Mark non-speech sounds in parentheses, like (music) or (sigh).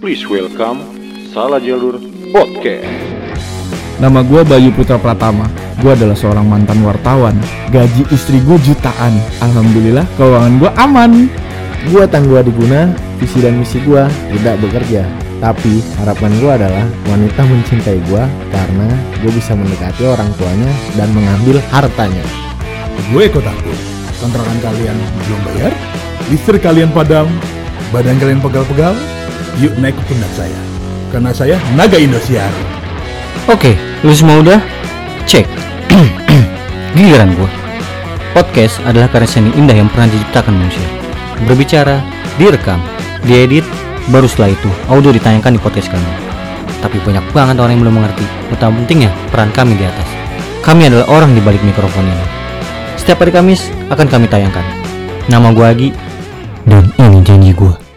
Please welcome Salah Jalur Podcast. Nama gue Bayu Putra Pratama. Gue adalah seorang mantan wartawan. Gaji istri gue jutaan. Alhamdulillah keuangan gue aman. Gua Tangguh Adiguna, visi dan misi gua tidak bekerja. Tapi harapan gua adalah wanita mencintai gua karena gue bisa mendekati orang tuanya dan mengambil hartanya. Gue Kotaku. Kontrakan kalian belum bayar? Listrik kalian padam? Badan kalian pegal-pegal? Yuk naik ke pundak saya. Karena saya Naga Indosiar. Oke, lu semua udah? Cek. (clears throat) Giliran gua. Podcast adalah karya seni indah yang pernah diciptakan manusia. Berbicara, direkam, diedit, baru setelah itu audio ditayangkan di podcast kami. Tapi banyak banget orang yang belum mengerti betapa pentingnya peran kami di atas. Kami adalah orang di balik mikrofon ini. Setiap hari Kamis akan kami tayangkan. Nama gua Agi dan ini janji gua.